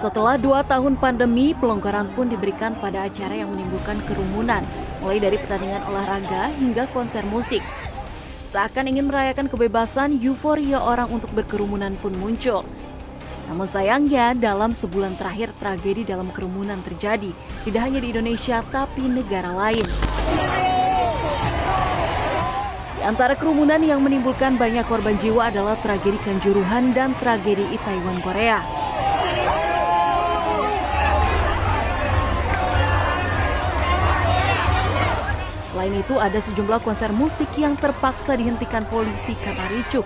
Setelah dua tahun pandemi, pelonggaran pun diberikan pada acara yang menimbulkan kerumunan, mulai dari pertandingan olahraga hingga konser musik. Seakan ingin merayakan kebebasan, euforia orang untuk berkerumunan pun muncul. Namun sayangnya, dalam sebulan terakhir tragedi dalam kerumunan terjadi, tidak hanya di Indonesia tapi negara lain. Di antara kerumunan yang menimbulkan banyak korban jiwa adalah tragedi Kanjuruhan dan tragedi Itaewon Korea. Selain itu, ada sejumlah konser musik yang terpaksa dihentikan polisi kata ricuh.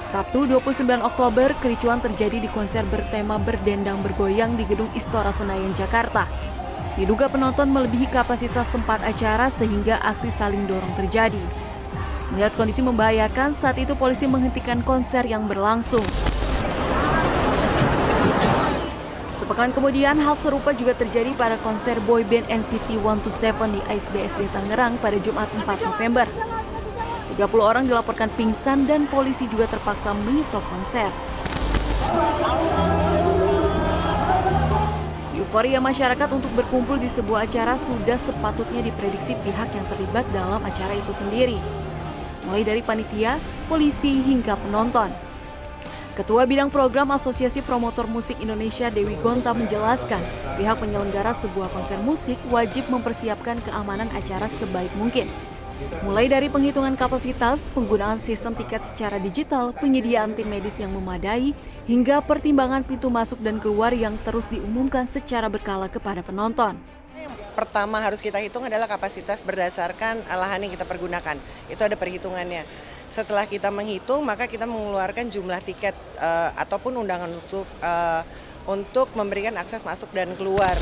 Sabtu 29 Oktober, kericuan terjadi di konser bertema berdendang bergoyang di Gedung Istora Senayan, Jakarta. Diduga penonton melebihi kapasitas tempat acara sehingga aksi saling dorong terjadi. Melihat kondisi membahayakan, saat itu polisi menghentikan konser yang berlangsung. Sepekan kemudian, hal serupa juga terjadi pada konser boyband NCT 127 di ISBSD Tangerang pada Jumat 4 November. 30 orang dilaporkan pingsan dan polisi juga terpaksa menyetop konser. Euforia masyarakat untuk berkumpul di sebuah acara sudah sepatutnya diprediksi pihak yang terlibat dalam acara itu sendiri. Mulai dari panitia, polisi, hingga penonton. Ketua Bidang Program Asosiasi Promotor Musik Indonesia Dewi Gonta menjelaskan, pihak penyelenggara sebuah konser musik wajib mempersiapkan keamanan acara sebaik mungkin. Mulai dari penghitungan kapasitas, penggunaan sistem tiket secara digital, penyediaan tim medis yang memadai, hingga pertimbangan pintu masuk dan keluar yang terus diumumkan secara berkala kepada penonton. Pertama harus kita hitung adalah kapasitas berdasarkan lahan yang kita pergunakan. Itu ada perhitungannya. Setelah kita menghitung, maka kita mengeluarkan jumlah tiket uh, ataupun undangan untuk uh, untuk memberikan akses masuk dan keluar.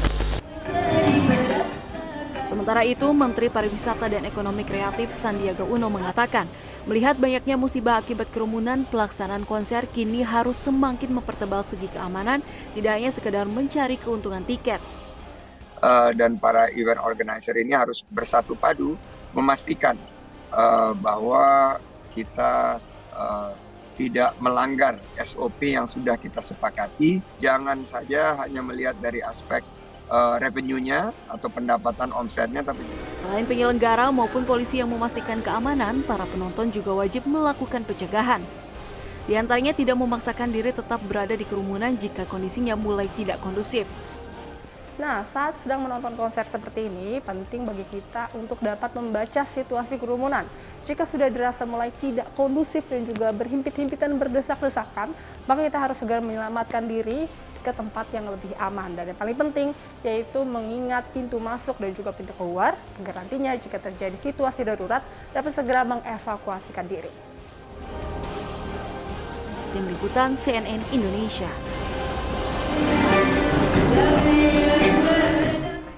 Sementara itu, Menteri Pariwisata dan Ekonomi Kreatif Sandiaga Uno mengatakan, melihat banyaknya musibah akibat kerumunan, pelaksanaan konser kini harus semakin mempertebal segi keamanan, tidak hanya sekedar mencari keuntungan tiket. Uh, dan para event organizer ini harus bersatu padu memastikan uh, bahwa kita uh, tidak melanggar SOP yang sudah kita sepakati. Jangan saja hanya melihat dari aspek uh, revenue-nya atau pendapatan omsetnya tapi selain penyelenggara maupun polisi yang memastikan keamanan para penonton juga wajib melakukan pencegahan di antaranya tidak memaksakan diri tetap berada di kerumunan jika kondisinya mulai tidak kondusif. Nah, saat sedang menonton konser seperti ini, penting bagi kita untuk dapat membaca situasi kerumunan. Jika sudah dirasa mulai tidak kondusif dan juga berhimpit-himpitan berdesak-desakan, maka kita harus segera menyelamatkan diri ke tempat yang lebih aman. Dan yang paling penting yaitu mengingat pintu masuk dan juga pintu keluar agar nantinya jika terjadi situasi darurat dapat segera mengevakuasikan diri. Tim Liputan CNN Indonesia.